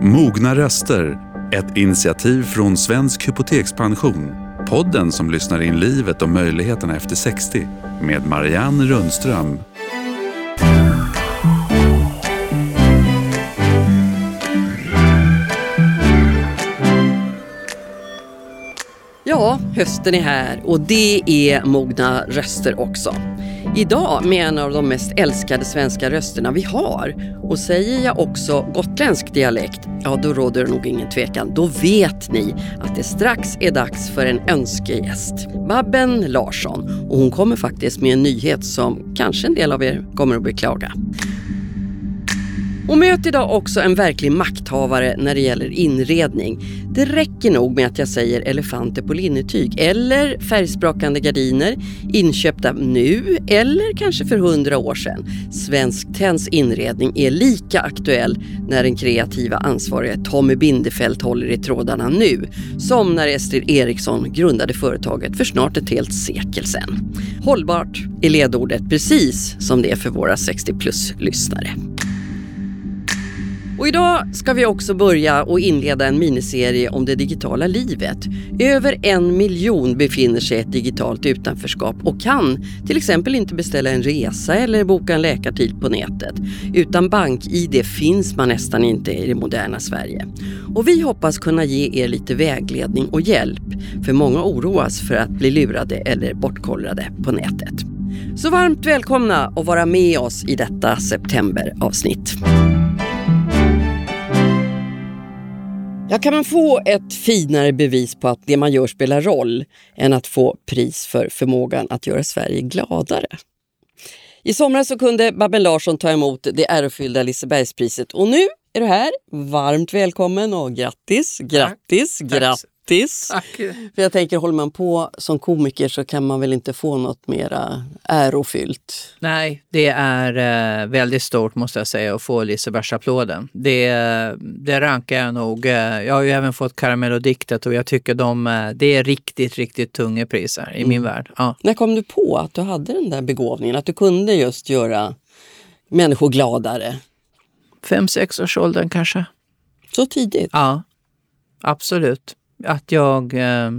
Mogna röster, ett initiativ från Svensk Hypotekspension. Podden som lyssnar in livet och möjligheterna efter 60 med Marianne Rundström. Ja, hösten är här och det är mogna röster också. Idag med en av de mest älskade svenska rösterna vi har. Och säger jag också gotländsk dialekt, ja då råder det nog ingen tvekan. Då vet ni att det strax är dags för en önskegäst. Babben Larsson. Och hon kommer faktiskt med en nyhet som kanske en del av er kommer att beklaga. Och möt idag också en verklig makthavare när det gäller inredning. Det räcker nog med att jag säger elefanter på linnetyg eller färgsprakande gardiner inköpta nu eller kanske för hundra år sedan. Svensk Tenns inredning är lika aktuell när den kreativa ansvarige Tommy Bindefeld håller i trådarna nu som när Estrid Eriksson grundade företaget för snart ett helt sekel sedan. Hållbart är ledordet precis som det är för våra 60 plus-lyssnare. Och idag ska vi också börja och inleda en miniserie om det digitala livet. Över en miljon befinner sig i ett digitalt utanförskap och kan till exempel inte beställa en resa eller boka en läkartid på nätet. Utan bank-id finns man nästan inte i det moderna Sverige. Och vi hoppas kunna ge er lite vägledning och hjälp, för många oroas för att bli lurade eller bortkollrade på nätet. Så varmt välkomna att vara med oss i detta septemberavsnitt. Ja, kan man få ett finare bevis på att det man gör spelar roll än att få pris för förmågan att göra Sverige gladare? I somras så kunde Babben Larsson ta emot det ärofyllda Lisebergspriset och nu är du här. Varmt välkommen och grattis, grattis, Tack. grattis! Tack. För jag tänker, håller man på som komiker så kan man väl inte få något mera ärofyllt? Nej, det är eh, väldigt stort måste jag säga att få Lisebergsapplåden. Det, det rankar jag nog. Eh, jag har ju även fått Karamellodiktet och jag tycker de, eh, det är riktigt, riktigt tunga priser i min värld. Ja. När kom du på att du hade den där begåvningen? Att du kunde just göra människor gladare? Fem, sex års åldern kanske. Så tidigt? Ja, absolut. Att jag, eh,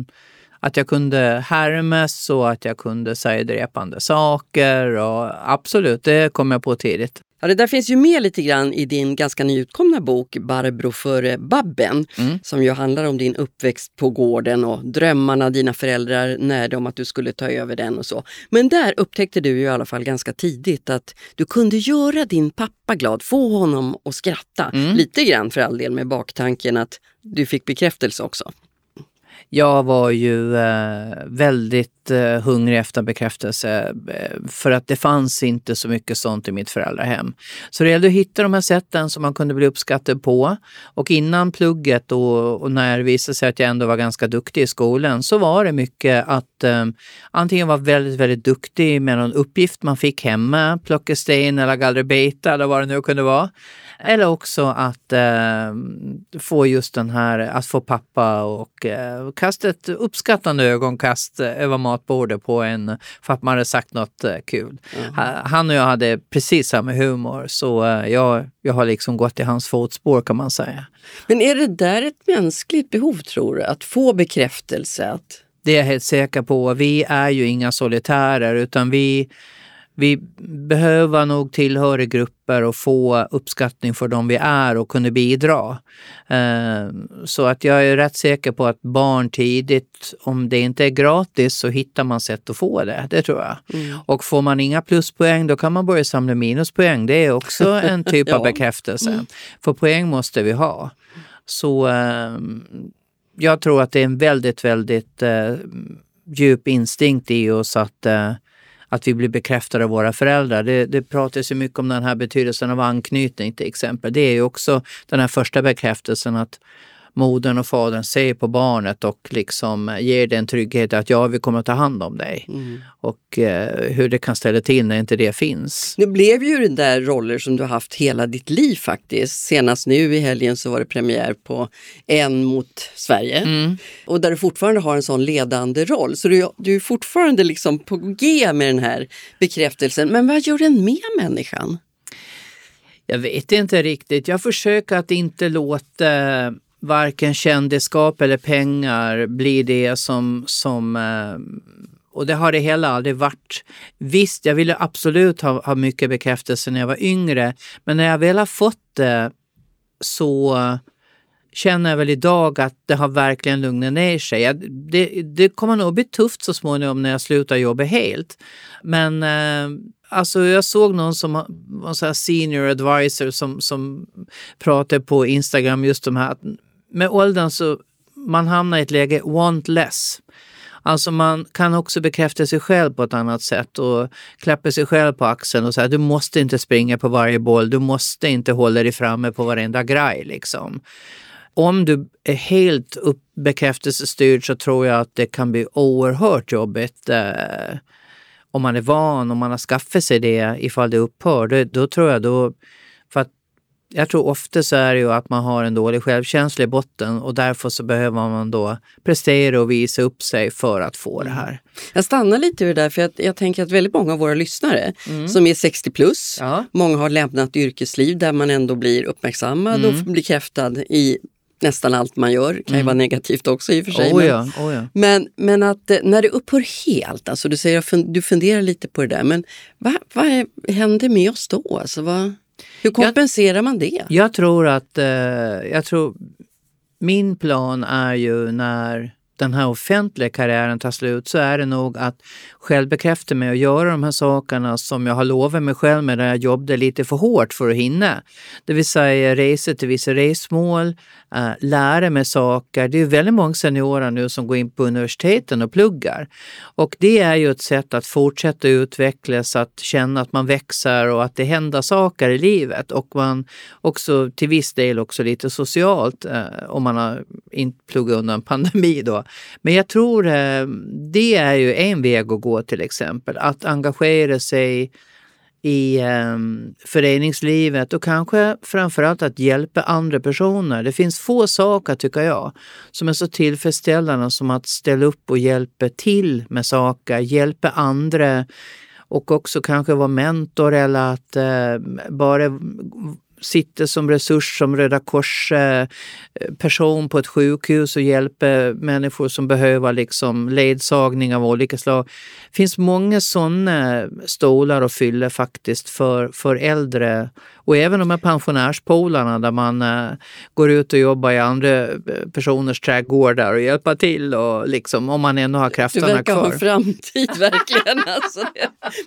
att jag kunde härmas och att jag kunde säga dräpande saker. Och absolut, det kom jag på tidigt. Ja, det där finns ju med lite grann i din ganska nyutkomna bok Barbro före Babben Mm. som ju handlar om din uppväxt på gården och drömmarna dina föräldrar närde om att du skulle ta över den och så. Men där upptäckte du ju i alla fall ganska tidigt att du kunde göra din pappa glad, få honom att skratta. Mm. Lite grann för all del med baktanken att du fick bekräftelse också. Jag var ju eh, väldigt eh, hungrig efter bekräftelse eh, för att det fanns inte så mycket sånt i mitt föräldrahem. Så det gällde att hitta de här sätten som man kunde bli uppskattad på. Och innan plugget och, och när det visade sig att jag ändå var ganska duktig i skolan så var det mycket att eh, antingen vara väldigt, väldigt duktig med någon uppgift man fick hemma, plocka sten eller gallra eller vad det nu kunde vara. Eller också att eh, få just den här, att få pappa och eh, kasta ett uppskattande ögonkast över matbordet på en för att man hade sagt något eh, kul. Ha- Han och jag hade precis samma humor så eh, jag, jag har liksom gått i hans fotspår kan man säga. Men är det där ett mänskligt behov tror du? Att få bekräftelse? Att... Det är jag helt säker på. Vi är ju inga solitärer utan vi, vi behöver nog tillhöra grupper och få uppskattning för dem vi är och kunna bidra. Eh, Så att jag är rätt säker på att barn tidigt, om det inte är gratis så hittar man sätt att få det. Det tror jag. Och får man inga pluspoäng då kan man börja samla minuspoäng. Det är också en typ av Ja. bekräftelse. För poäng måste vi ha. Så eh, jag tror att det är en väldigt, väldigt eh, djup instinkt i oss att, att vi blir bekräftade av våra föräldrar. Det, det pratas ju mycket om den här betydelsen av anknytning till exempel. Det är ju också den här första bekräftelsen att modern och fadern ser på barnet och liksom ger den trygghet att ja, vi kommer att ta hand om dig. Och eh, hur det kan ställa till när inte det finns. Det blev ju den där roller som du har haft hela ditt liv faktiskt. Senast nu i helgen så var det premiär på En mot Sverige. Och där du fortfarande har en sån ledande roll. Så du, du är fortfarande liksom på G med den här bekräftelsen. Men vad gör den med människan? Jag vet inte riktigt. Jag försöker att inte låta varken kändisskap eller pengar blir det som, som eh, och det har det heller aldrig varit. Visst, jag ville absolut ha, ha mycket bekräftelse när jag var yngre, men när jag väl har fått det så känner jag väl idag att det har verkligen lugnat ner sig. Det, det kommer nog bli tufft så småningom när jag slutar jobba helt. Men eh, alltså jag såg någon som var senior advisor som, som pratade på Instagram just om här att med åldern så man hamnar i ett läge want less. Alltså man kan också bekräfta sig själv på ett annat sätt och klappa sig själv på axeln och säga du måste inte springa på varje boll, du måste inte hålla dig framme på varenda grej. Liksom. Om du är helt bekräftelsestyrd så tror jag att det kan bli oerhört jobbigt eh, om man är van, om man har skaffat sig det ifall det upphör. Då, då tror jag då, jag tror ofta så är det ju att man har en dålig självkänsla i botten och därför så behöver man då prestera och visa upp sig för att få det här. Jag stannar lite vid det där för jag, jag tänker att väldigt många av våra lyssnare mm. som är 60 plus, ja. många har lämnat yrkesliv där man ändå blir uppmärksammad mm. och blir bekräftad i nästan allt man gör. Det kan ju mm. vara negativt också i och för sig. Oh men, ja, oh ja. men, men, att eh, när det upphör helt, alltså du säger att du funderar lite på det där, men vad, vad händer med oss då? Alltså, vad, hur kompenserar jag, man det? Jag tror att, eh, jag tror, min plan är ju när den här offentliga karriären tar slut så är det nog att självbekräfta mig och göra de här sakerna som jag har lovat mig själv med när jag jobbade lite för hårt för att hinna. Det vill säga resa till vissa resmål, äh, lära mig saker. Det är väldigt många seniorer nu som går in på universiteten och pluggar. Och det är ju ett sätt att fortsätta utvecklas, att känna att man växer och att det händer saker i livet. Och man också till viss del också lite socialt, äh, om man har inte pluggat under en pandemi då. Men jag tror eh, det är ju en väg att gå till exempel. Att engagera sig i um, föreningslivet och kanske framförallt att hjälpa andra personer. Det finns få saker, tycker jag, som är så tillfredsställande som att ställa upp och hjälpa till med saker, hjälpa andra och också kanske vara mentor eller att uh, bara sitter som resurs som Röda Kors eh, person på ett sjukhus och hjälper människor som behöver liksom ledsagning av olika slag. Det finns många sådana stolar att fylla faktiskt för, för äldre och även de här pensionärspolarna där man uh, går ut och jobbar i andra eh, personers trädgårdar och hjälper till och liksom om man ändå har krafterna kvar. Du verkar kvar. ha framtid verkligen, alltså,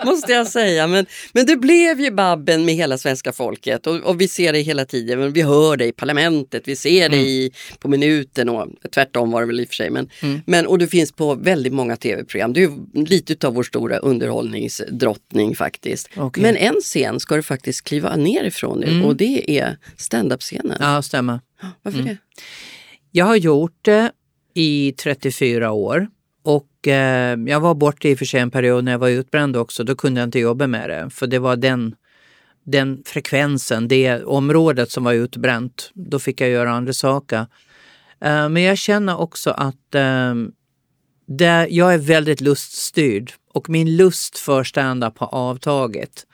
måste jag säga. Men, men det blev ju Babben med hela svenska folket och, och vi ser det hela tiden. Vi hör det i parlamentet, vi ser det mm. i, på minuten och tvärtom var det väl i och för sig. Men, mm. men, och du finns på väldigt många tv-program. Du är lite av vår stora underhållningsdrottning faktiskt. Okay. Men en scen ska du faktiskt kliva ner ifrån nu mm. och det är standup-scenen. Ja, stämmer. Varför mm. det? Jag har gjort det i 34 år. Och eh, jag var borta i och för sig en period när jag var utbränd också. Då kunde jag inte jobba med det. För det var den, den frekvensen, det området som var utbränt. Då fick jag göra andra saker. Eh, men jag känner också att eh, det, jag är väldigt luststyrd. Och min lust för stand-up har avtagit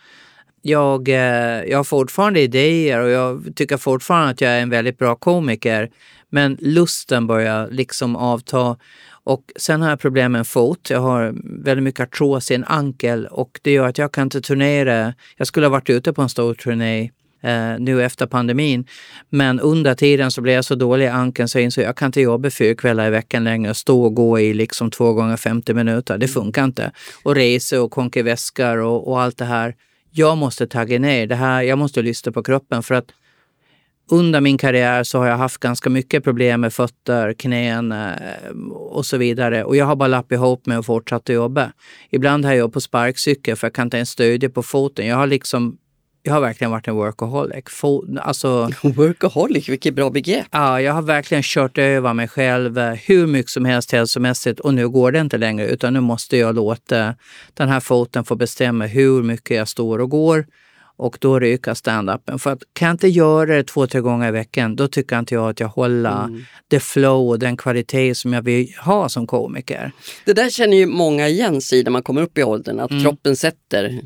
jag, eh, jag har fortfarande idéer och jag tycker fortfarande att jag är en väldigt bra komiker. Men lusten börjar liksom avta. Och sen har jag problem med en fot. Jag har väldigt mycket artros i en ankel och det gör att jag kan inte turnera. Jag skulle ha varit ute på en stor turné eh, nu efter pandemin. Men under tiden så blev jag så dålig i ankeln så jag insåg att jag kan inte jobba fyra kvällar i veckan längre. Stå och gå i liksom två gånger 50 minuter. Det funkar inte. Och resa och konka väskor och, och allt det här jag måste tagga ner det här. Jag måste lyssna på kroppen för att under min karriär så har jag haft ganska mycket problem med fötter, knän eh, och så vidare. Och jag har bara lappat ihop med och fortsatt att jobba. Ibland har jag jobbat på sparkcykel för jag kan inte ens stödja på foten. Jag har liksom jag har verkligen varit en workaholic. alltså, workaholic, vilket bra begrepp! Ja, jag har verkligen kört över mig själv eh, hur mycket som helst hälsomässigt och nu går det inte längre utan nu måste jag låta den här foten få bestämma hur mycket jag står och går och då ryker standupen. För att kan jag inte göra det två, tre gånger i veckan, då tycker inte jag att jag håller mm. det flow och den kvalitet som jag vill ha som komiker. Det där känner ju många igen sig när man kommer upp i åldern, att mm. kroppen sätter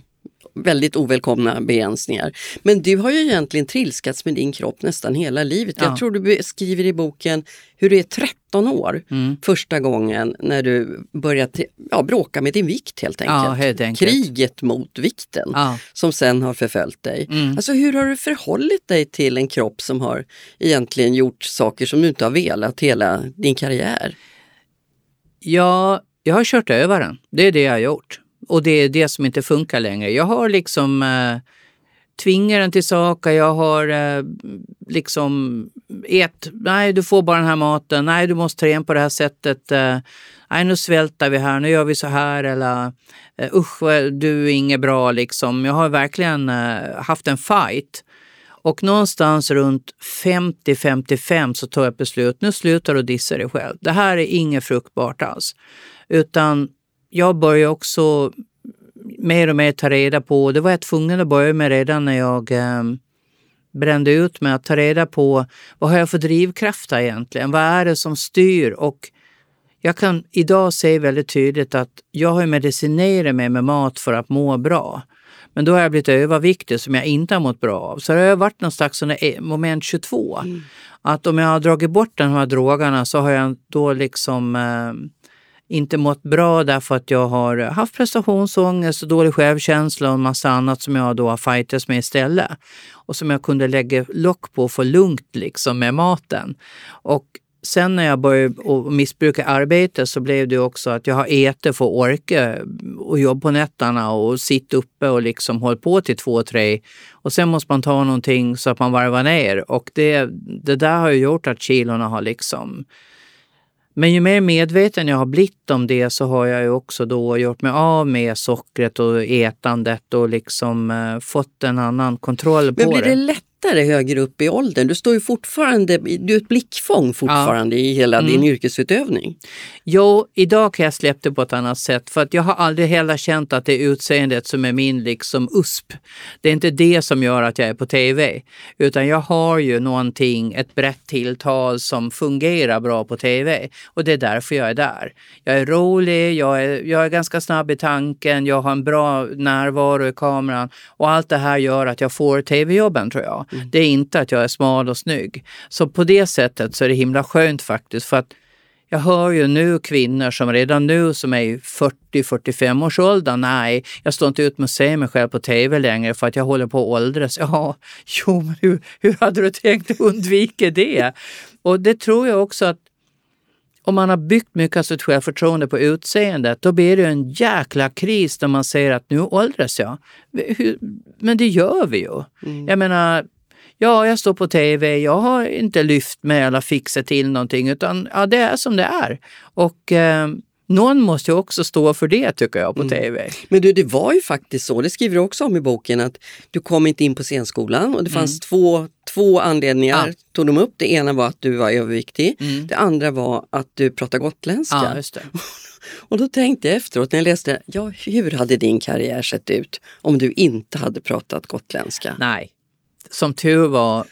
väldigt ovälkomna begränsningar. Men du har ju egentligen trilskats med din kropp nästan hela livet. Ja. Jag tror du beskriver i boken hur du är 13 år Mm. första gången när du började ja, bråka med din vikt helt enkelt. Ja, helt enkelt. Kriget mot vikten Ja. som sen har förföljt dig. Mm. Alltså hur har du förhållit dig till en kropp som har egentligen gjort saker som du inte har velat hela din karriär? Ja, jag har kört över den. Det är det jag har gjort. Och det är det som inte funkar längre. Jag har liksom eh, tvingat den till saker. Jag har eh, liksom ett, nej du får bara den här maten, nej du måste träna på det här sättet. Eh, nej nu svälter vi här, nu gör vi så här eller eh, usch du är inget bra liksom. Jag har verkligen eh, haft en fight. Och någonstans runt 50-55 så tar jag ett beslut. Nu slutar du dissa dig själv. Det här är inget fruktbart alls. Utan jag börjar också mer och mer ta reda på, det var jag tvungen att börja med redan när jag eh, brände ut mig, att ta reda på vad har jag för drivkrafter egentligen? Vad är det som styr? Och jag kan idag se väldigt tydligt att jag har medicinerat mig med mat för att må bra. Men då har jag blivit överviktig som jag inte har mått bra av. Så det har varit någon slags där moment 22. Att om jag har dragit bort de här drogerna så har jag då liksom eh, inte mått bra därför att jag har haft prestationsångest och dålig självkänsla och en massa annat som jag då har fightats med istället. Och som jag kunde lägga lock på och få lugnt liksom med maten. Och sen när jag började missbruka arbete så blev det också att jag har ätit för att orka och jobba på nätterna och sitta uppe och liksom hålla på till två, tre. Och sen måste man ta någonting så att man varvar ner. Och det, det där har ju gjort att kilorna har liksom men ju mer medveten jag har blivit om det så har jag ju också då gjort mig av med sockret och ätandet och liksom eh, fått en annan kontroll Men på blir det. det lättare högre upp i åldern? Du står ju fortfarande, du är ett blickfång fortfarande i hela Mm. din yrkesutövning. Jo, idag kan jag släppa det på ett annat sätt för att jag har aldrig heller känt att det är utseendet som är min liksom USP. Det är inte det som gör att jag är på TV, utan jag har ju någonting, ett brett tilltal som fungerar bra på TV och det är därför jag är där. Jag är rolig, jag är, jag är ganska snabb i tanken, jag har en bra närvaro i kameran och allt det här gör att jag får TV-jobben tror jag. Det är inte att jag är smal och snygg. Så på det sättet så är det himla skönt faktiskt för att jag hör ju nu kvinnor som redan nu som är i 40-45 års ålder. Nej, jag står inte ut med att se mig själv på tv längre för att jag håller på att åldras. Ja, jo, men hur, hur hade du tänkt undvika det? Och det tror jag också att om man har byggt mycket av sitt självförtroende på utseendet, då blir det en jäkla kris när man säger att nu åldras jag. Men det gör vi ju. Jag menar, ja, jag står på tv, jag har inte lyft mig eller fixat till någonting, utan ja, det är som det är. Och eh, någon måste ju också stå för det tycker jag på tv. Men du, det var ju faktiskt så, det skriver du också om i boken, att du kom inte in på scenskolan och det fanns två, två anledningar, Mm. Ja. tog de upp. Det ena var att du var överviktig, Mm. det andra var att du pratar gotländska. Ja. Och då tänkte jag efteråt när jag läste, ja hur hade din karriär sett ut om du inte hade pratat gotländska? Nej. Som tur var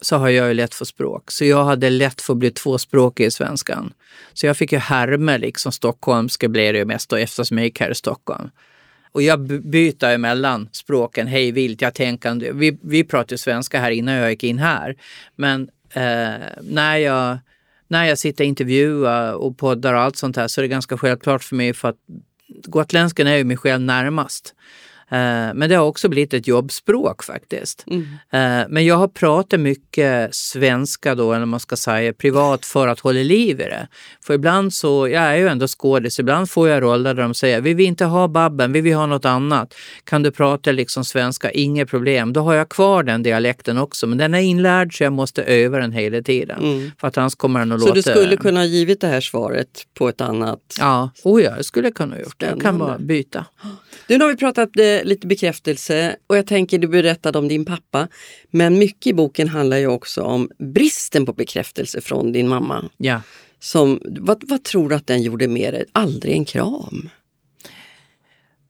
så har jag ju lätt för språk. Så jag hade lätt för att bli tvåspråkig i svenskan. Så jag fick ju härma liksom stockholmska blev det ju mest då eftersom jag gick här i Stockholm. Och jag byter emellan språken hej vilt. Jag tänker, vi, vi pratade svenska här innan jag gick in här. Men eh, när, jag, när jag sitter och intervjuar och poddar och allt sånt här så är det ganska självklart för mig för att gotländskan är ju mig själv närmast. Eh, Men det har också blivit ett jobbspråk faktiskt. Eh, Men jag har pratat mycket svenska då, eller man ska säga, privat för att hålla liv i det. För ibland så, jag är ju ändå skådis, ibland får jag roller där de säger, vi vill inte ha Babben, vi vill ha något annat. Kan du prata liksom svenska? Inget problem. Då har jag kvar den dialekten också, men den är inlärd så jag måste öva den hela tiden. För att annars kommer den att Så låta... du skulle kunna ha givit det här svaret på ett annat... Ja, oh ja, jag skulle kunna ha gjort det. Jag kan bara byta. Nu har vi pratat eh, lite bekräftelse och jag tänker du berättade om din pappa. Men mycket i boken handlar ju också om bristen på bekräftelse från din mamma. Ja. Som, vad, vad tror du att den gjorde med dig? Aldrig en kram?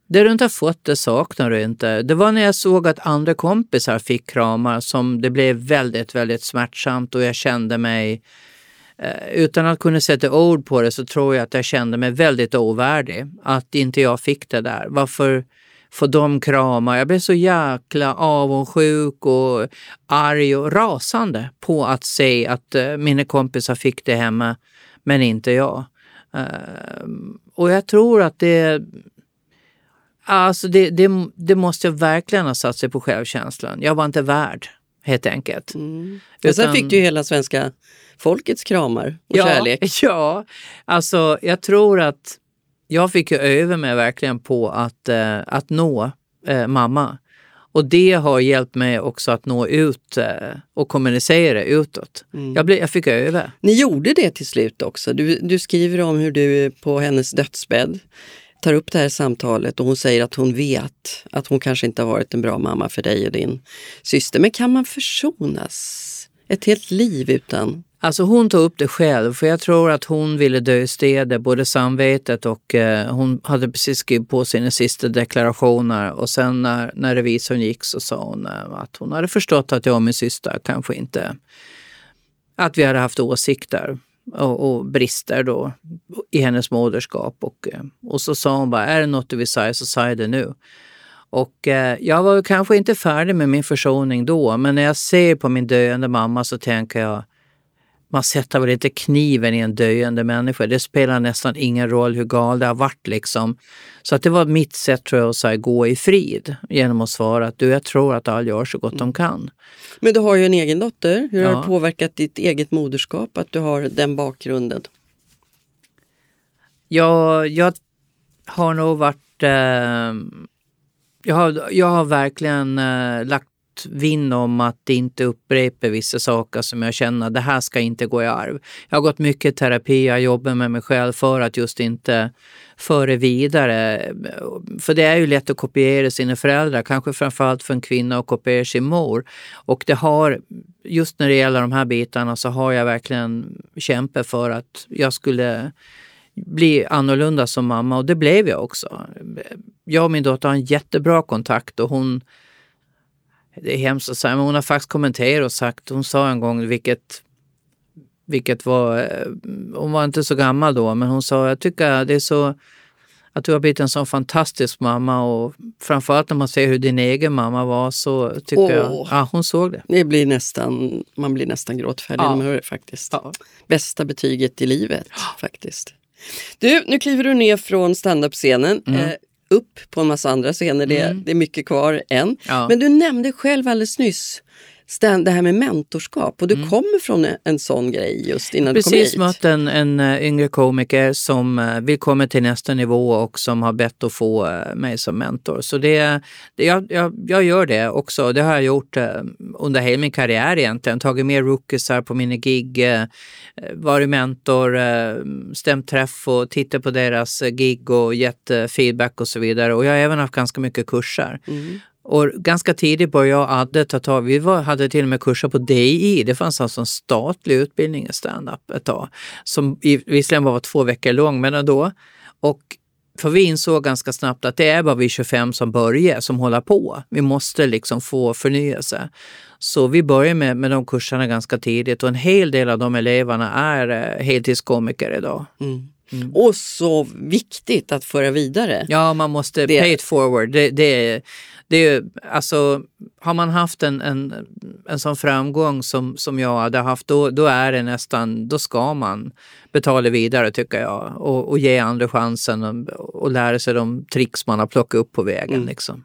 Det du inte har fått, det saknar du inte. Det var när jag såg att andra kompisar fick kramar som det blev väldigt, väldigt smärtsamt och jag kände mig, eh, utan att kunna sätta ord på det, så tror jag att jag kände mig väldigt ovärdig. Att inte jag fick det där. Varför, få dem kramar. Jag blev så jäkla avundsjuk och arg och rasande på att se att uh, mina kompisar fick det hemma, men inte jag. Uh, och jag tror att det Alltså det, det, det måste verkligen ha satt sig på självkänslan. Jag var inte värd, helt enkelt. Mm. Men sen fick du ju hela svenska folkets kramar och ja, kärlek. Ja, alltså jag tror att jag fick ju öva mig verkligen på att, eh, att nå eh, mamma. Och det har hjälpt mig också att nå ut eh, och kommunicera utåt. Mm. Jag, blev, jag fick öva. Ni gjorde det till slut också. Du, du skriver om hur du på hennes dödsbädd tar upp det här samtalet och hon säger att hon vet att hon kanske inte har varit en bra mamma för dig och din syster. Men kan man försonas? Ett helt liv utan Alltså hon tog upp det själv, för jag tror att hon ville dö i stedet, både samvetet och eh, hon hade precis skrivit på sina sista deklarationer. Och sen när, när revisorn gick så sa hon eh, att hon hade förstått att jag och min syster kanske inte, att vi hade haft åsikter och, och brister då i hennes moderskap. Och, eh, och så sa hon bara, är det något du vill säga så säg det nu. Och eh, jag var kanske inte färdig med min försoning då, men när jag ser på min döende mamma så tänker jag, man sätter väl inte kniven i en döende människa. Det spelar nästan ingen roll hur galet det har varit. Liksom. Så att det var mitt sätt tror jag, att här, gå i frid genom att svara att du, jag tror att alla gör så gott de kan. Men du har ju en egen dotter. Hur ja. har det påverkat ditt eget moderskap att du har den bakgrunden? Ja, jag har nog varit... Eh, jag, har, jag har verkligen eh, lagt vinn om att inte upprepa vissa saker som jag känner det här ska inte gå i arv. Jag har gått mycket terapi, jag jobbar med mig själv för att just inte föra vidare. För det är ju lätt att kopiera sina föräldrar, kanske framförallt för en kvinna att kopiera sin mor. Och det har, just när det gäller de här bitarna så har jag verkligen kämpat för att jag skulle bli annorlunda som mamma och det blev jag också. Jag och min dotter har en jättebra kontakt och hon det är hemskt att säga, men hon har faktiskt kommenterat och sagt, hon sa en gång, vilket, vilket var, eh, hon var inte så gammal då, men hon sa, jag tycker det är så, att du har blivit en sån fantastisk mamma och framförallt när man ser hur din egen mamma var så tycker oh, jag, ja hon såg det. det blir nästan, man blir nästan gråtfärdig ja. när man hör det faktiskt. Ja. Bästa betyget i livet faktiskt. Du, nu kliver du ner från standup-scenen. Mm. Eh, upp på en massa andra scener. Det, mm. det är mycket kvar än. Ja. Men du nämnde själv alldeles nyss det här med mentorskap och du mm. kommer från en sån grej just innan Precis du kom hit. Precis mött en, en eh, yngre komiker som eh, vill komma till nästa nivå och som har bett att få eh, mig som mentor. Så det, det jag, jag, jag gör det också. Det har jag gjort under hela min karriär egentligen. Tagit med rookiesar på mina gig, varit mentor, stämt träff och tittat på deras gig och gett feedback och så vidare. Och jag har även haft ganska mycket kurser. Mm. Och ganska tidigt började jag och Adde ta tag. Vi var, hade till och med kurser på DI. Det fanns alltså en statlig utbildning i standup ett tag. Som visserligen var två veckor lång, men ändå. Och för vi insåg ganska snabbt att det är bara vi 25 som börjar, som håller på. Vi måste liksom få förnyelse. Så vi började med, med de kurserna ganska tidigt och en hel del av de eleverna är eh, heltidskomiker idag. Mm. Mm. Och så viktigt att föra vidare. Ja, man måste det. pay it forward. Det, det, det är alltså, har man haft en, en, en sån framgång som, som jag hade haft, då, då är det nästan, då ska man betala vidare tycker jag och, och ge andra chansen och, och lära sig de tricks man har plockat upp på vägen. Mm. Liksom.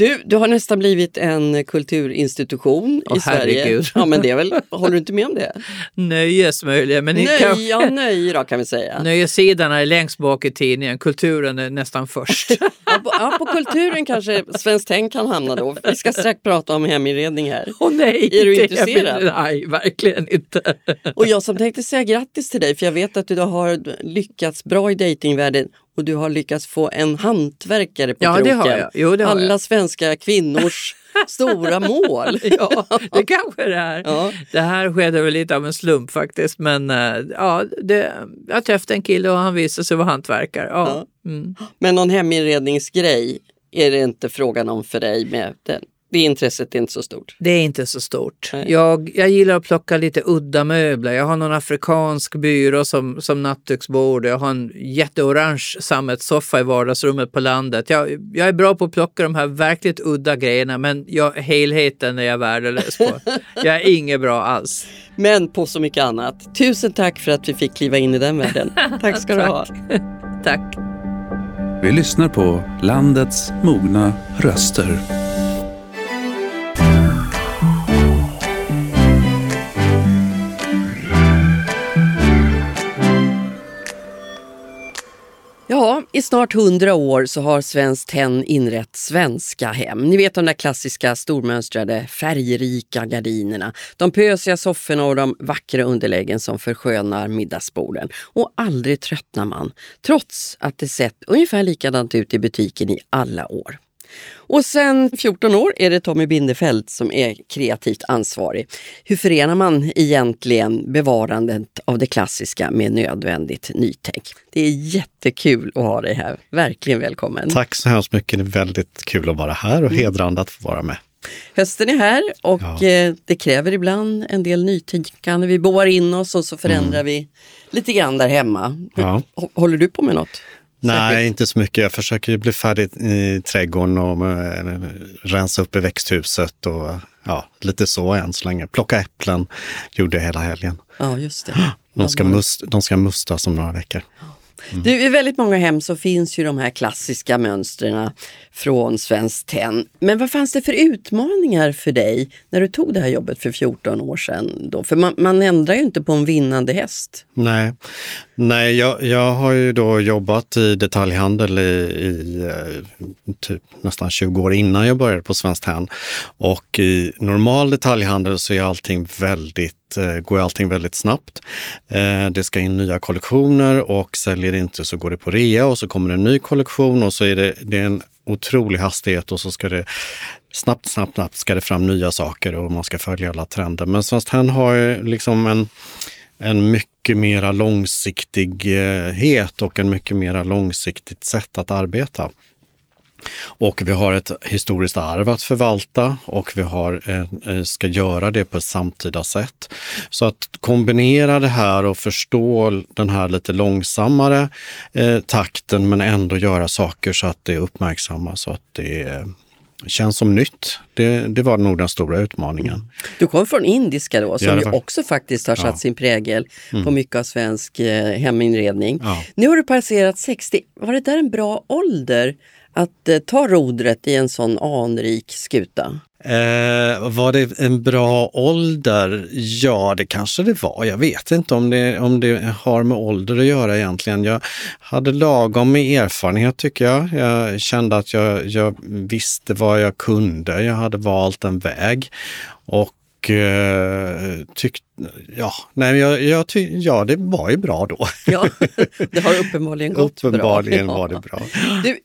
Du, du har nästan blivit en kulturinstitution oh, i Sverige. Herregud. Ja, men det är väl, håller du inte med om det? Nöjes möjligen. Men nöj, kan... ja, nöj då kan vi säga. Nöjessidan är längst bak i tidningen, kulturen är nästan först. ja, på, ja, på kulturen kanske Svenskt Tänk kan hamna då. Vi ska strax prata om heminredning här. Åh oh, nej! Är du intresserad? nej, verkligen inte. Och jag som tänkte säga grattis till dig för jag vet att du har lyckats bra i dejtingvärlden och du har lyckats få en hantverkare på ja, kroken. Det har jag. Jo, det har Alla jag. svenska kvinnors stora mål. ja, det kanske det är. Ja. Det här skedde väl lite av en slump faktiskt. Men eh, ja, det, jag träffade en kille och han visade sig vara hantverkare. Ja. ja. Mm. Men någon heminredningsgrej är det inte frågan om för dig med den det intresset är inte så stort. Det är inte så stort. Jag, jag gillar att plocka lite udda möbler. Jag har någon afrikansk byrå som, som nattduksbord. Jag har en jätteorange sammetssoffa i vardagsrummet på landet. Jag, jag är bra på att plocka de här verkligt udda grejerna men jag, helheten är jag värdelös på. jag är inget bra alls. Men på så mycket annat. Tusen tack för att vi fick kliva in i den världen. Tack ska du ha. Tack. Vi lyssnar på landets mogna röster. Ja, i snart hundra år så har Svenskt Tenn inrett svenska hem. Ni vet de där klassiska stormönstrade färgrika gardinerna, de pösiga sofforna och de vackra underläggen som förskönar middagsborden. Och aldrig tröttnar man, trots att det sett ungefär likadant ut i butiken i alla år. Och sen 14 år är det Tommy Bindefeld som är kreativt ansvarig. Hur förenar man egentligen bevarandet av det klassiska med nödvändigt nytänk? Det är jättekul att ha dig här. Verkligen välkommen. Tack så hemskt mycket. Det är väldigt kul att vara här och hedrande att få vara med. Hösten är här och Ja. eh, det kräver ibland en del nytänkande. Vi boar in oss och så förändrar vi lite grann där hemma. Ja. Hå- Håller du på med något? Nej, inte så mycket. Jag försöker bli färdig i trädgården och eh, rensa upp i växthuset och ja, lite så än så länge. Plocka äpplen gjorde jag hela helgen. Ja, just det. De ska, must, de ska mustas om några veckor. Du, I väldigt många hem så finns ju de här klassiska mönstren från Svenskt Tenn. Men vad fanns det för utmaningar för dig när du tog det här jobbet för 14 år sedan? Då? För man, man ändrar ju inte på en vinnande häst. Nej, Nej jag, jag har ju då jobbat i detaljhandel i, i eh, typ nästan 20 år innan jag började på Svenskt Tenn. Och i normal detaljhandel så är allting väldigt eh, går allting väldigt snabbt. Eh, det ska in nya kollektioner och säljer det inte så går det på rea och så kommer det en ny kollektion och så är det, det är en otrolig hastighet och så ska det snabbt, snabbt, snabbt ska det fram nya saker och man ska följa alla trender. Men Svenskt Tenn har ju liksom en en mycket mycket mera långsiktighet och en mycket mera långsiktigt sätt att arbeta. Och vi har ett historiskt arv att förvalta och vi har, eh, eh, ska göra det på ett samtida sätt. Så att kombinera det här och förstå den här lite långsammare eh, takten men ändå göra saker så att det uppmärksammas och att det eh, känns som nytt. Det, det var nog den stora utmaningen. Du kom från indiska då, som Ja, ju var- också faktiskt har satt Ja. Mm. sin prägel på mycket av svensk eh, heminredning. Ja. Nu har du passerat 60. Var det där en bra ålder att eh, ta rodret i en sån anrik skuta? Eh, var det en bra ålder? Ja, det kanske det var. Jag vet inte om det, om det har med ålder att göra egentligen. Jag hade lagom med erfarenhet tycker jag. Jag kände att jag, jag visste vad jag kunde. Jag hade valt en väg. Och eh, tyckte, ja, nej, jag, jag ty, ja, det var ju bra då. Ja, det har uppenbarligen gått Uppenbarligen bra. var det bra. Du,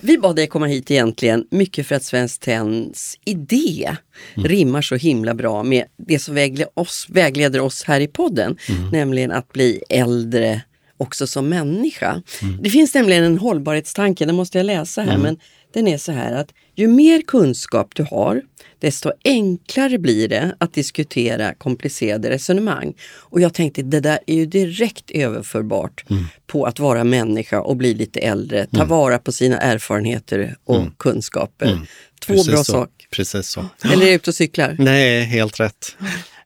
vi bad dig komma hit egentligen mycket för att Svenskt Tenns idé Mm. rimmar så himla bra med det som vägleder oss, vägleder oss här i podden, Mm. nämligen att bli äldre också som människa. Mm. Det finns nämligen en hållbarhetstanke, den måste jag läsa här, men den är så här att ju mer kunskap du har, desto enklare blir det att diskutera komplicerade resonemang. Och jag tänkte, det där är ju direkt överförbart Mm. på att vara människa och bli lite äldre, ta vara på sina erfarenheter och kunskaper. Två Mm. Precis bra saker. Precis så. Eller är ute och cyklar? Nej, helt rätt.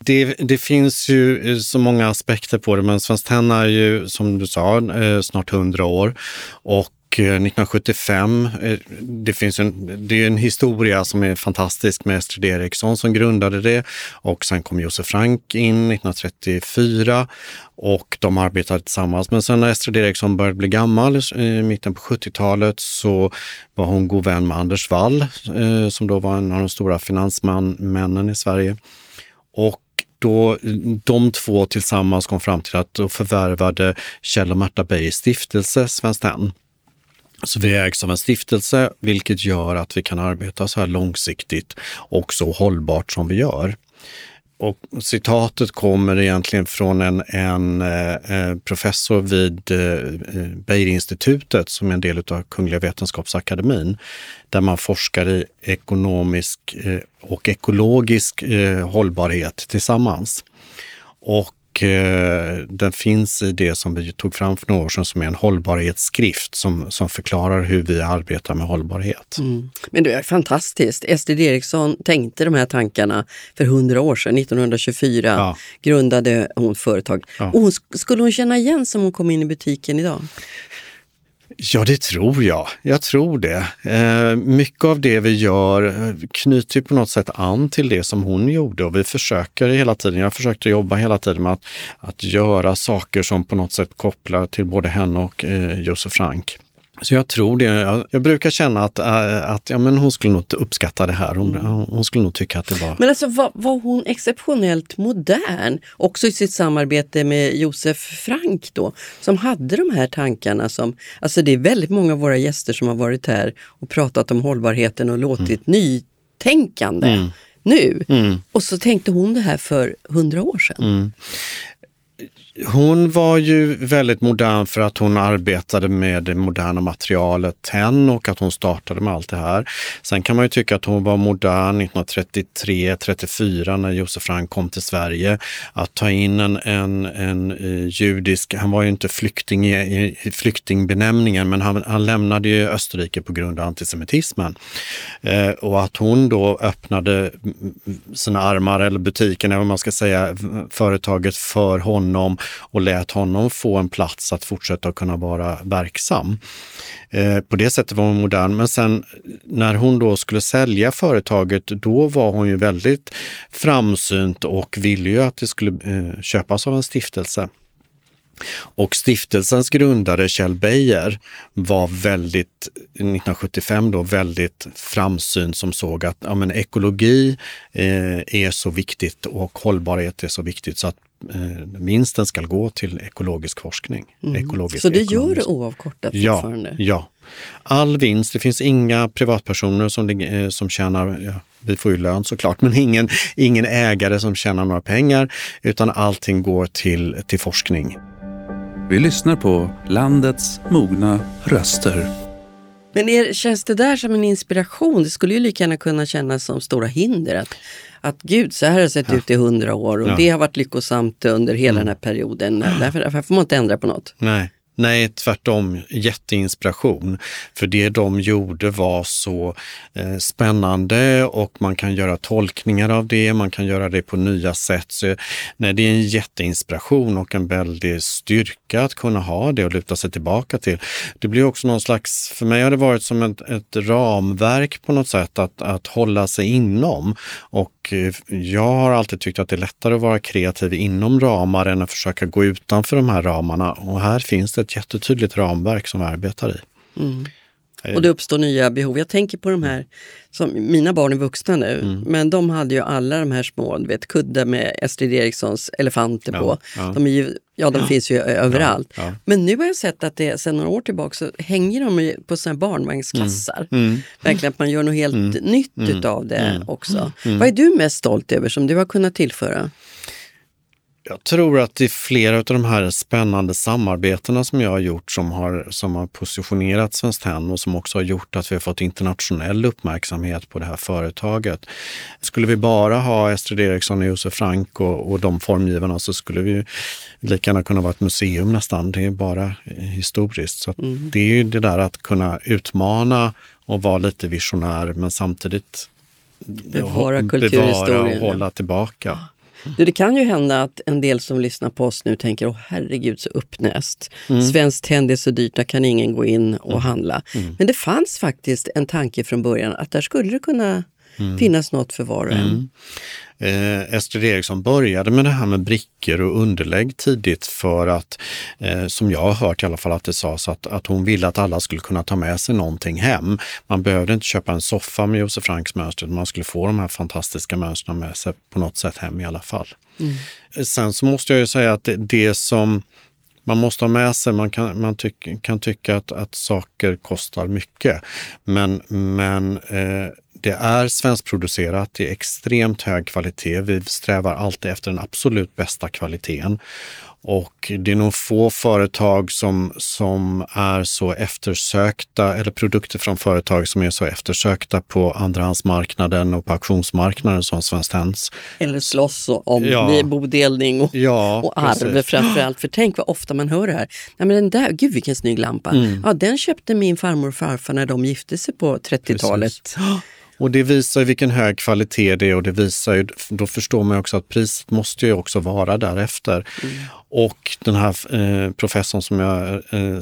Det, det finns ju så många aspekter på det, men Svenskt Tenn är ju som du sa eh, snart 100 år och eh, 1975, eh, eh, det finns en, det är en historia som är fantastisk med Estrid Eriksson som grundade det och sen kom Josef Frank in 1934 och de arbetade tillsammans. Men sen när Estrid Eriksson började bli gammal eh, i mitten på 70-talet så var hon god vän med Anders Wall som då var en av de stora finansmännen i Sverige. Och då de två tillsammans kom fram till att då förvärvade Kjell och Märta Beijers stiftelse Svenskt Tenn. Så vi ägs av en stiftelse, vilket gör att vi kan arbeta så här långsiktigt och så hållbart som vi gör. och citatet kommer egentligen från en, en eh, eh professor vid eh, eh, Beijerinstitutet som är en del av Kungliga Vetenskapsakademin, där man forskar i ekonomisk eh, och ekologisk eh, hållbarhet tillsammans. Och den finns i det som vi tog fram för några år sedan som är en hållbarhetsskrift som, som förklarar hur vi arbetar med hållbarhet. Mm. Men det är fantastiskt. Estrid Eriksson tänkte de här tankarna för hundra år sedan, 1924 ja. grundade hon företag. Ja. Och hon, skulle hon känna igen som hon kom in i butiken idag? Ja, det tror jag. Jag tror det. Eh, mycket av det vi gör eh, knyter på något sätt an till det som hon gjorde och vi försöker hela tiden, jag försökte jobba hela tiden med att, att göra saker som på något sätt kopplar till både henne och eh, Josef Frank. Så jag tror det. Jag, jag brukar känna att, äh, att ja, men hon skulle nog uppskatta det här. Hon, mm. hon skulle nog tycka att det var... Men alltså var, var, hon exceptionellt modern? Också i sitt samarbete med Josef Frank då, som hade de här tankarna som... Alltså det är väldigt många av våra gäster som har varit här och pratat om hållbarheten och låtit mm. nytänkande. Mm. nu. Mm. Och så tänkte hon det här för hundra år sedan. Mm. Hon var ju väldigt modern för att hon arbetade med det moderna materialet tenn och att hon startade med allt det här. Sen kan man ju tycka att hon var modern 1933-34 när Josef Frank kom till Sverige. Att ta in en, en, en eh, judisk, han var ju inte flykting i, i flyktingbenämningen, men han, han lämnade ju Österrike på grund av antisemitismen. Eh, och att hon då öppnade sina armar, eller butiken, eller vad man ska säga, företaget för honom och lät honom få en plats att fortsätta kunna vara verksam. Eh, på det sättet var hon modern. Men sen när hon då skulle sälja företaget, då var hon ju väldigt framsynt och ville ju att det skulle eh, köpas av en stiftelse. Och stiftelsens grundare Kjell Beijer var väldigt, 1975 då, väldigt framsynt som såg att ja, men ekologi eh, är så viktigt och hållbarhet är så viktigt så att eh, vinsten ska gå till ekologisk forskning. Mm. Ekologisk, så det gör det oavkortat ja, fortfarande? Ja. All vinst, det finns inga privatpersoner som, eh, som tjänar, ja, vi får ju lön såklart, men ingen, ingen ägare som tjänar några pengar, utan allting går till, till forskning. Vi lyssnar på landets mogna röster. Men er, känns det där som en inspiration? Det skulle ju lika gärna kunna kännas som stora hinder. Att, att gud, så här har det sett ja. ut i hundra år och ja. det har varit lyckosamt under hela mm. den här perioden. Därför, därför får man inte ändra på något. Nej. Nej, tvärtom. Jätteinspiration. För det de gjorde var så eh, spännande och man kan göra tolkningar av det, man kan göra det på nya sätt. Så, nej, det är en jätteinspiration och en väldig styrka att kunna ha det och luta sig tillbaka till. Det blir också någon slags, för mig har det varit som ett, ett ramverk på något sätt att, att hålla sig inom. Och eh, jag har alltid tyckt att det är lättare att vara kreativ inom ramar än att försöka gå utanför de här ramarna. Och här finns det ett jättetydligt ramverk som vi arbetar i. Mm. Och det uppstår nya behov. Jag tänker på de här, som, mina barn är vuxna nu, mm. men de hade ju alla de här små, du vet kuddar med Estrid Erikssons elefanter ja, på. Ja. De, ju, ja, de ja. finns ju överallt. Men nu har jag sett att det sedan några år tillbaka så hänger de på såna barnvagnskassar. Mm. Mm. Verkligen att man gör något helt mm. nytt mm. utav det mm. också. Vad är du mest stolt över som du har kunnat tillföra? Jag tror att det är flera av de här spännande samarbetena som jag har gjort som har, som har positionerat Svenskt Tenn och som också har gjort att vi har fått internationell uppmärksamhet på det här företaget. Skulle vi bara ha Estrid Eriksson och Josef Frank och, och de formgivarna så skulle vi lika gärna kunna vara ett museum nästan. Det är bara historiskt. Så mm. Det är ju det där att kunna utmana och vara lite visionär men samtidigt bevara. Bevara och hålla tillbaka. Du, det kan ju hända att en del som lyssnar på oss nu tänker, åh herregud så uppnäst. Mm. Svenskt Tenn är så dyrt, där kan ingen gå in och mm. handla. Mm. Men det fanns faktiskt en tanke från början att där skulle det kunna mm. finnas något för var och en. Mm. Eh, Estrid Eriksson började med det här med brickor och underlägg tidigt för att, eh, som jag har hört i alla fall att det sades, att, att hon ville att alla skulle kunna ta med sig någonting hem. Man behövde inte köpa en soffa med Josef Franks mönster, man skulle få de här fantastiska mönstren med sig på något sätt hem i alla fall. Mm. Sen så måste jag ju säga att det, det som man måste ha med sig, man kan, man tyck, kan tycka att, att saker kostar mycket. Men, men eh, det är svenskproducerat, det är extremt hög kvalitet. Vi strävar alltid efter den absolut bästa kvaliteten. Och det är nog få företag som, som är så eftersökta, eller produkter från företag som är så eftersökta på andrahandsmarknaden och på auktionsmarknaden som Svenskt Tenns. Eller slåss om ja. bodelning och, ja, och arv framförallt. För tänk vad ofta man hör det här. Nej, men den där, gud vilken snygg lampa. Mm. Ja, den köpte min farmor och farfar när de gifte sig på 30-talet. Och det visar ju vilken hög kvalitet det är och det visar ju, då förstår man också att priset måste ju också vara därefter. Mm. Och den här eh, professorn som jag eh,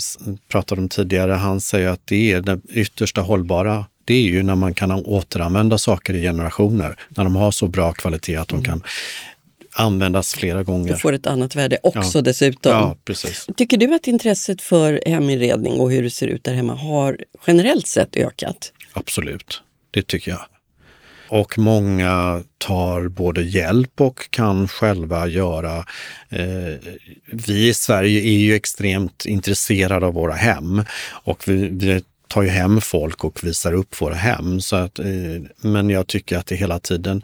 pratade om tidigare, han säger att det är det yttersta hållbara. Det är ju när man kan återanvända saker i generationer, när de har så bra kvalitet att de mm. kan användas flera gånger. Och får ett annat värde också ja. dessutom. Ja, precis. Tycker du att intresset för heminredning och hur det ser ut där hemma har generellt sett ökat? Absolut, det tycker jag. Och många tar både hjälp och kan själva göra. Eh, vi i Sverige är ju extremt intresserade av våra hem och vi, vi tar ju hem folk och visar upp våra hem. Så att, eh, men jag tycker att det hela tiden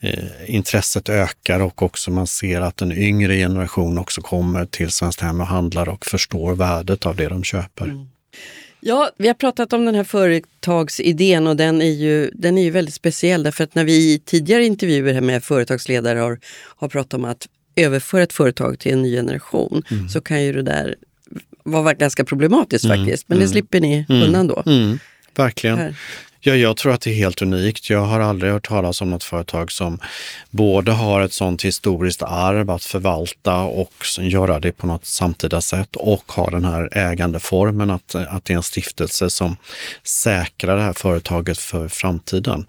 eh, intresset ökar och också man ser att en yngre generation också kommer till Svenskt Hem och handlar och förstår värdet av det de köper. Mm. Ja, vi har pratat om den här företagsidén och den är ju, den är ju väldigt speciell därför att när vi i tidigare intervjuer med företagsledare har, har pratat om att överföra ett företag till en ny generation mm. så kan ju det där vara ganska problematiskt mm. faktiskt. Men det mm. slipper ni mm. undan då. Mm. Verkligen. Här. Ja, jag tror att det är helt unikt. Jag har aldrig hört talas om något företag som både har ett sånt historiskt arv att förvalta och göra det på något samtida sätt och har den här ägandeformen att, att det är en stiftelse som säkrar det här företaget för framtiden.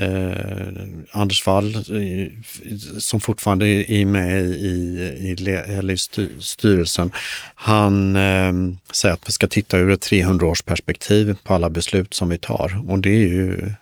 Eh, Anders Wall, som fortfarande är med i, i, i styrelsen, han eh, säger att vi ska titta ur ett 300-årsperspektiv på alla beslut som vi tar. Och det är ju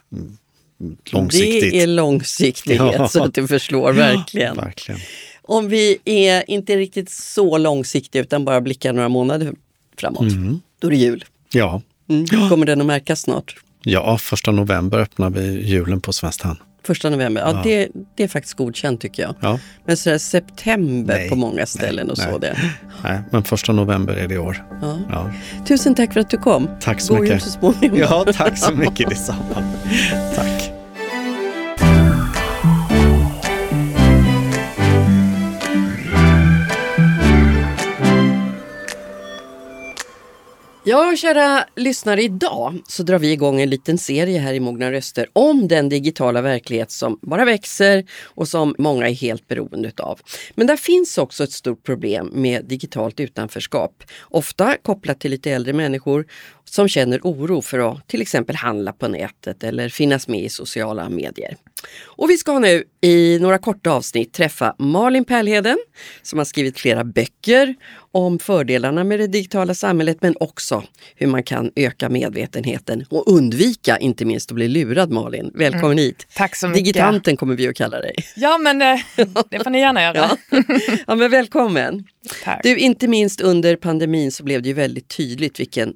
långsiktigt. Det är långsiktighet ja. så att du förslår verkligen. Ja, verkligen. Om vi är inte riktigt så långsiktiga utan bara blickar några månader framåt, mm. då är det jul. Ja. Mm. Kommer den att märkas snart? Ja, första november öppnar vi julen på Svenskt Tenn. Första november, ja, ja. Det, det, är faktiskt godkänt tycker jag. Ja. Men sådär september nej, på många ställen nej, och så. Nej. Det. nej, men första november är det i år. Ja. Tusen tack för att du kom. Tack så God mycket. God jul så småningom. Ja, tack så mycket detsamma. tack. Ja, kära lyssnare, idag så drar vi igång en liten serie här i Mogna röster om den digitala verklighet som bara växer och som många är helt beroende av. Men där finns också ett stort problem med digitalt utanförskap, ofta kopplat till lite äldre människor som känner oro för att till exempel handla på nätet eller finnas med i sociala medier. Och vi ska nu i några korta avsnitt träffa Malin Pärlheden som har skrivit flera böcker om fördelarna med det digitala samhället men också hur man kan öka medvetenheten och undvika inte minst att bli lurad Malin. Välkommen mm. hit! Tack så mycket! Digitanten kommer vi att kalla dig. Ja men eh, det får ni gärna göra. ja. ja men välkommen! Tack. Du, inte minst under pandemin så blev det ju väldigt tydligt vilken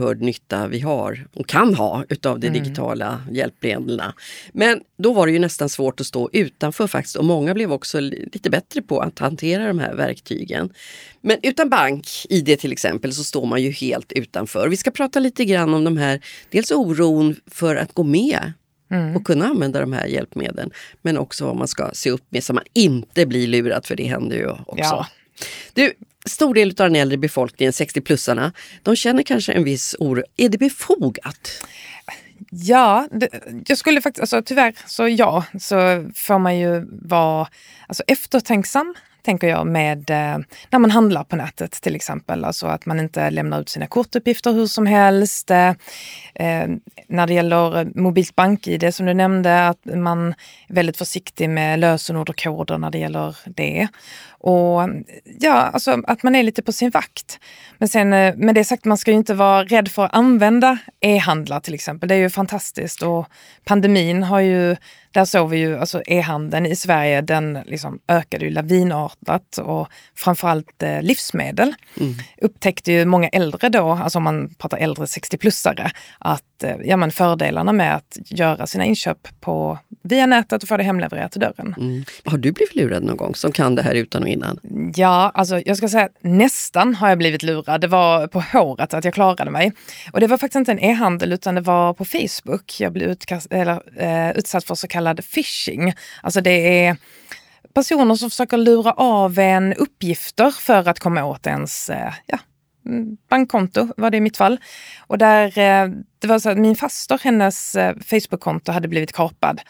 oerhörd nytta vi har och kan ha utav de mm. digitala hjälpmedlen. Men då var det ju nästan svårt att stå utanför faktiskt och många blev också lite bättre på att hantera de här verktygen. Men utan bank-id till exempel så står man ju helt utanför. Vi ska prata lite grann om de här, dels oron för att gå med Mm. och kunna använda de här hjälpmedlen. Men också vad man ska se upp med så man inte blir lurad, för det händer ju också. Ja. Du, stor del av den äldre befolkningen, 60-plussarna, de känner kanske en viss oro. Är det befogat? Ja, det, jag skulle faktiskt, alltså tyvärr så ja, så får man ju vara alltså, eftertänksam tänker jag, med eh, när man handlar på nätet till exempel. Alltså att man inte lämnar ut sina kortuppgifter hur som helst. Eh, eh när det gäller mobilt bank-id som du nämnde, att man är väldigt försiktig med lösenord och koder när det gäller det. Och ja, alltså att man är lite på sin vakt. Men sen eh, med det sagt, man ska ju inte vara rädd för att använda e-handlar till exempel. Det är ju fantastiskt och pandemin har ju, där såg vi ju, alltså e-handeln i Sverige, den liksom ökade ju lavinartat och framförallt eh, livsmedel. Mm. Upptäckte ju många äldre då, alltså om man pratar äldre 60-plussare, att eh, ja, men fördelarna med att göra sina inköp på, via nätet och få det hemlevererat till dörren. Mm. Har du blivit lurad någon gång som kan det här utan och innan? Ja, alltså jag ska säga nästan har jag blivit lurad. Det var på håret att jag klarade mig. Och det var faktiskt inte en e-handel utan det var på Facebook. Jag blev utkast, eller, eh, utsatt för så kallad phishing. Alltså det är personer som försöker lura av en uppgifter för att komma åt ens eh, ja, mm, bankkonto, var det i mitt fall. Och där, eh, det var så att min faster, hennes Facebookkonto Facebook-konto hade blivit kapad.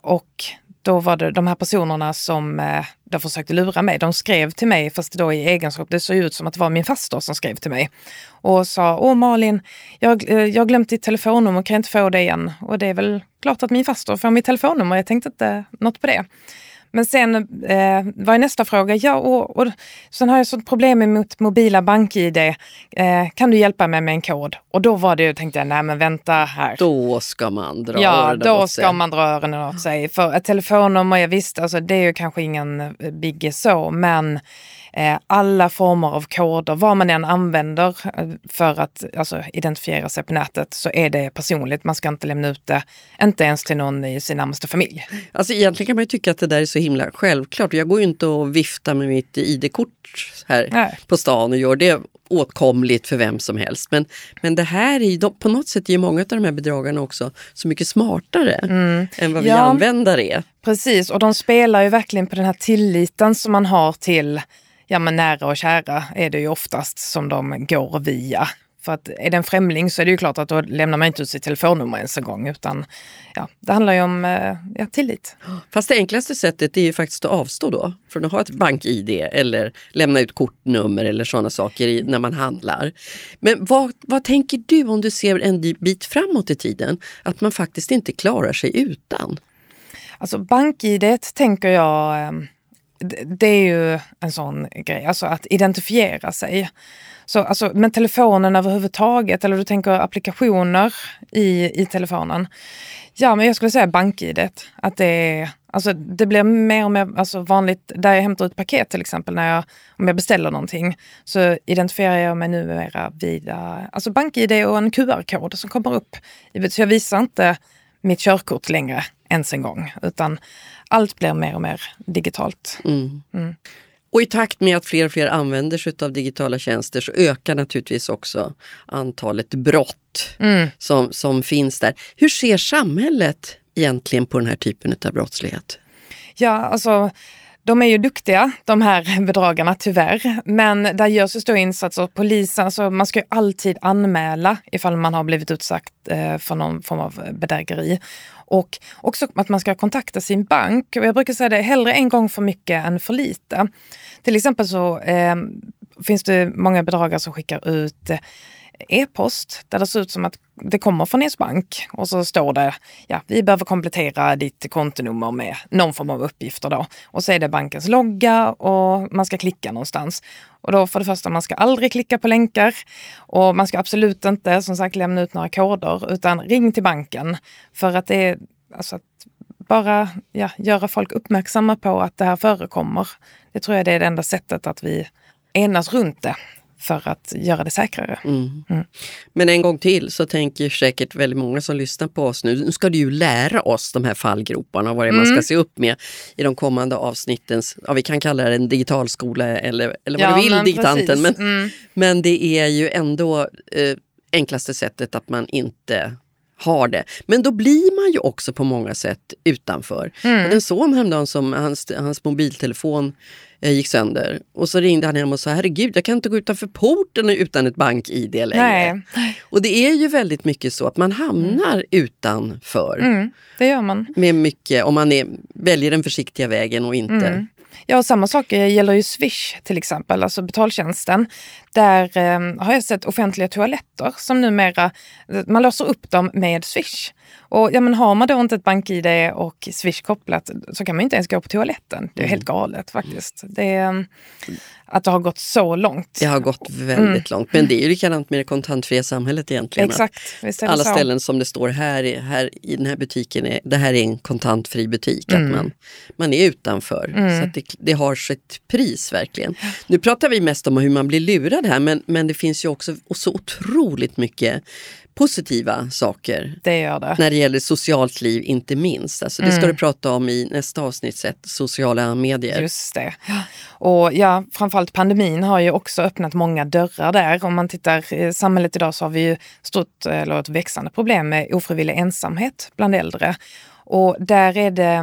Och då var det de här personerna som eh, de försökte lura mig. De skrev till mig, fast då i egenskap, det såg ut som att det var min faster som skrev till mig. Och sa, åh Malin, jag, eh, jag har glömt ditt telefonnummer, kan jag inte få det igen? Och det är väl klart att min faster får mitt telefonnummer, jag tänkte inte något på det. Men sen eh, var nästa fråga, ja och, och sen har jag sånt problem med mitt mobila bank-id. Eh, kan du hjälpa mig med en kod? Och då var det, tänkte jag, nej men vänta här. Då ska man dra ja, öronen Ja, då ska man dra öronen åt sig. För ett telefonnummer, jag visste, alltså, det är ju kanske ingen eh, biggie så, men alla former av koder, vad man än använder eh, för att alltså, identifiera sig på nätet så är det personligt. Man ska inte lämna ut det, inte ens till någon i sin närmaste familj. Alltså egentligen kan man ju tycka att det där är så himla självklart. Jag går ju inte och viftar med mitt ID-kort här Nej. på stan och gör det åtkomligt för vem som helst. Men, men det här är ju, på något sätt är många av de här bedragarna också så mycket smartare mm. än vad vi ja, användare är. Precis, och de spelar ju verkligen på den här tilliten som man har till ja men nära och kära är det ju oftast som de går via. För att är det en främling så är det ju klart att då lämnar man inte ut sitt telefonnummer ens en gång utan ja, det handlar ju om eh, ja, tillit. Fast det enklaste sättet är ju faktiskt att avstå då från att ha ett bank-id eller lämna ut kortnummer eller sådana saker i, när man handlar. Men vad, vad tänker du om du ser en bit framåt i tiden? Att man faktiskt inte klarar sig utan? Alltså bank-id tänker jag eh, det är ju en sån grej, alltså att identifiera sig. Så, alltså, men telefonen överhuvudtaget, eller du tänker applikationer i, i telefonen. Ja, men jag skulle säga bank-id. Att det, är, alltså, det blir mer och mer alltså, vanligt, där jag hämtar ut paket till exempel, när jag, om jag beställer någonting, så identifierar jag mig numera via alltså bank-id och en QR-kod som kommer upp. Så jag visar inte mitt körkort längre ens en gång, utan allt blir mer och mer digitalt. Mm. Mm. Och i takt med att fler och fler använder sig av digitala tjänster så ökar naturligtvis också antalet brott mm. som, som finns där. Hur ser samhället egentligen på den här typen av brottslighet? Ja, alltså de är ju duktiga, de här bedragarna tyvärr. Men där görs ju stora insatser. Polisen, alltså man ska ju alltid anmäla ifall man har blivit utsatt eh, för någon form av bedrägeri. Och också att man ska kontakta sin bank. Och jag brukar säga det, hellre en gång för mycket än för lite. Till exempel så eh, finns det många bedragare som skickar ut eh, e-post där det ser ut som att det kommer från ens bank och så står det ja, vi behöver komplettera ditt kontonummer med någon form av uppgifter då. Och så är det bankens logga och man ska klicka någonstans. Och då för det första, man ska aldrig klicka på länkar och man ska absolut inte som sagt lämna ut några koder utan ring till banken för att det är alltså att bara ja, göra folk uppmärksamma på att det här förekommer. Det tror jag det är det enda sättet att vi enas runt det för att göra det säkrare. Mm. Mm. Men en gång till så tänker säkert väldigt många som lyssnar på oss nu, nu ska du ju lära oss de här fallgroparna och vad det är man ska mm. se upp med i de kommande avsnitten. Ja, vi kan kalla det en digitalskola eller, eller vad ja, du vill, men diktanten. Men, mm. men det är ju ändå eh, enklaste sättet att man inte har det. Men då blir man ju också på många sätt utanför. Mm. En son häromdagen som hans, hans mobiltelefon eh, gick sönder och så ringde han hem och sa herregud jag kan inte gå utanför porten utan ett bank-id längre. Nej. Och det är ju väldigt mycket så att man hamnar mm. utanför. Mm, det gör man. Med mycket, om man är, väljer den försiktiga vägen och inte mm. Ja, och samma sak eh, gäller ju Swish till exempel, alltså betaltjänsten. Där eh, har jag sett offentliga toaletter som numera, man låser upp dem med Swish. Och ja, men har man då inte ett bank-id och Swish kopplat så kan man inte ens gå på toaletten. Det är helt galet faktiskt. Det är, att det har gått så långt. Det har gått väldigt långt. Men det är ju likadant med det kontantfria samhället egentligen. Exakt, Alla så. ställen som det står här, är- här i den här butiken, är, det här är en kontantfri butik. Att man, man är utanför. Så att det, det har sitt pris verkligen. Nu pratar vi mest om hur man blir lurad här men, men det finns ju också så otroligt mycket positiva saker Det gör det. när det gäller socialt liv inte minst. Alltså, det ska du prata om i nästa avsnitt, sett, sociala medier. Just det. Och ja, framförallt pandemin har ju också öppnat många dörrar där. Om man tittar i samhället idag så har vi ju stort, eller ett växande problem med ofrivillig ensamhet bland äldre. Och där är det,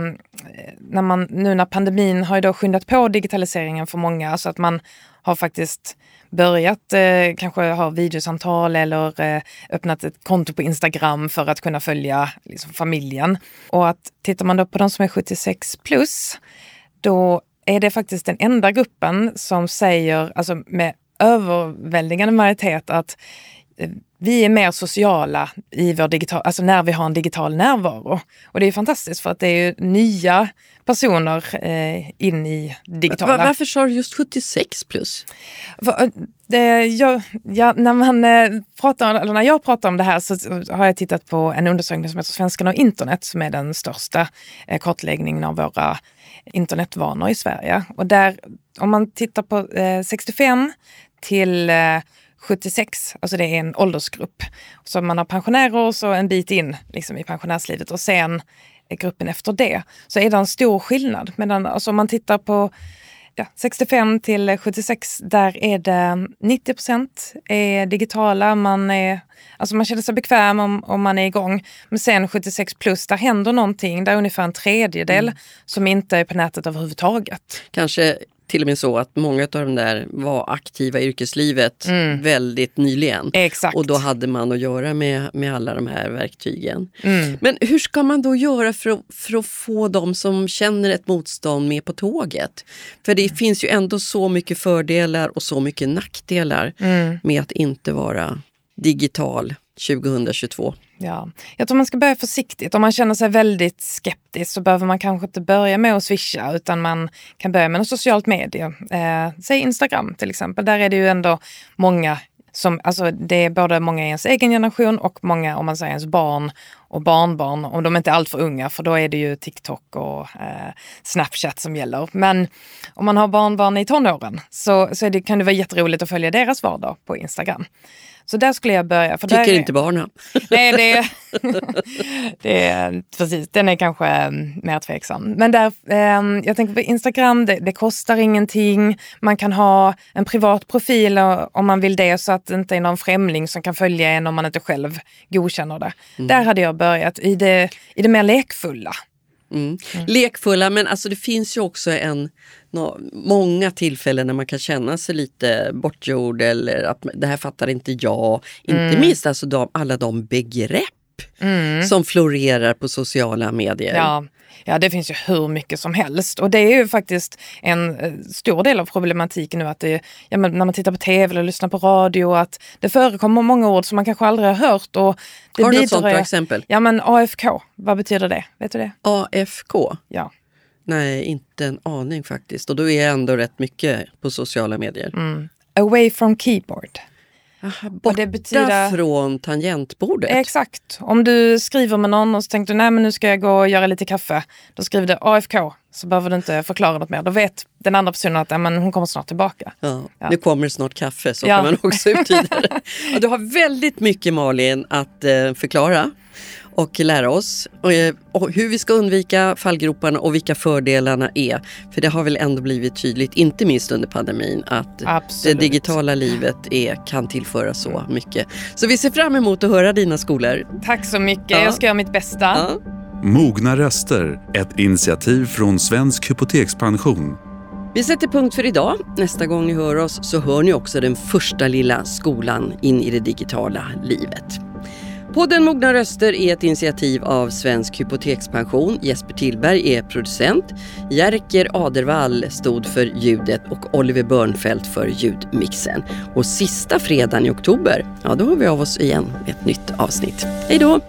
när man, nu när pandemin har ju då skyndat på digitaliseringen för många, så att man har faktiskt börjat eh, kanske ha videosamtal eller eh, öppnat ett konto på Instagram för att kunna följa liksom, familjen. Och att tittar man då på de som är 76 plus, då är det faktiskt den enda gruppen som säger, alltså med överväldigande majoritet, att eh, vi är mer sociala i vår digital, alltså när vi har en digital närvaro. Och det är fantastiskt för att det är nya personer eh, in i digitala. Va- Varför sa du just 76 plus? Va- Det, jag, ja, när, man, eh, pratar, eller när jag pratar om det här så har jag tittat på en undersökning som heter Svenskarna och internet som är den största eh, kartläggningen av våra internetvanor i Sverige. Och där, om man tittar på eh, 65 till eh, 76, alltså det är en åldersgrupp. Så man har pensionärer och så en bit in liksom, i pensionärslivet och sen är gruppen efter det. Så är det en stor skillnad. Medan, alltså, om man tittar på ja, 65 till 76, där är det 90 procent är digitala. Man, är, alltså man känner sig bekväm om, om man är igång. Men sen 76 plus, där händer någonting. Där är ungefär en tredjedel som inte är på nätet överhuvudtaget. Kanske till och med så att många av de där var aktiva i yrkeslivet väldigt nyligen. Exakt. Och då hade man att göra med, med alla de här verktygen. Mm. Men hur ska man då göra för för att få de som känner ett motstånd med på tåget? För det finns ju ändå så mycket fördelar och så mycket nackdelar Mm. med att inte vara digital 2022. Ja. Jag tror man ska börja försiktigt. Om man känner sig väldigt skeptisk så behöver man kanske inte börja med att swisha utan man kan börja med något socialt medie. Eh, säg Instagram till exempel. Där är det ju ändå många som, alltså det är både många i ens egen generation och många om man säger ens barn och barnbarn. Om de inte är alltför unga för då är det ju TikTok och eh, Snapchat som gäller. Men om man har barnbarn i tonåren så, så är det, kan det vara jätteroligt att följa deras vardag på Instagram. Så där skulle jag börja. För där Tycker är- inte barnen. Nej, det, det är precis. Den är kanske mm, mer tveksam. Men där, eh, jag tänker på Instagram, det, det kostar ingenting. Man kan ha en privat profil om man vill det så att det inte är någon främling som kan följa en om man inte själv godkänner det. Där hade jag börjat i det, i det mer lekfulla. Mm. Lekfulla, men alltså det finns ju också en, nå, många tillfällen när man kan känna sig lite bortgjord eller att det här fattar inte jag. Inte minst alltså de, alla de begrepp som florerar på sociala medier. Ja, ja, det finns ju hur mycket som helst. Och det är ju faktiskt en eh, stor del av problematiken nu att det, ja, men när man tittar på tv eller lyssnar på radio att det förekommer många ord som man kanske aldrig har hört. Och det Har du något sånt bra exempel? Ja men AFK, vad betyder det? Vet du det? AFK? Ja. Nej, inte en aning faktiskt. Och då är jag ändå rätt mycket på sociala medier. Away from keyboard. Aha, borta betyder- från tangentbordet. Exakt. Om du skriver med någon och så tänkte du nej men nu ska jag gå och göra lite kaffe. Då skriver du AFK så behöver du inte förklara något mer. Då vet den andra personen att ja, men hon kommer snart tillbaka. Ja, Ja. Nu kommer det snart kaffe, så Ja. kan man också uttyda det. Du har väldigt mycket Malin att eh, förklara och lära oss och, eh, och hur vi ska undvika fallgroparna och vilka fördelarna är. För det har väl ändå blivit tydligt, inte minst under pandemin, att Absolut. det digitala livet är, kan tillföra så mycket. Så vi ser fram emot att höra dina skolor. Tack så mycket. Ja. Jag ska göra mitt bästa. Ja. Mogna röster, ett initiativ från Svensk Hypotekspension. Vi sätter punkt för idag. Nästa gång ni hör oss så hör ni också den första lilla skolan in i det digitala livet. Podden Mogna röster är ett initiativ av Svensk Hypotekspension. Jesper Tillberg är producent. Jerker Adervall stod för ljudet och Oliver Börnfeldt för ljudmixen. Och sista fredagen i oktober, ja då hör vi av oss igen med ett nytt avsnitt. Hej då!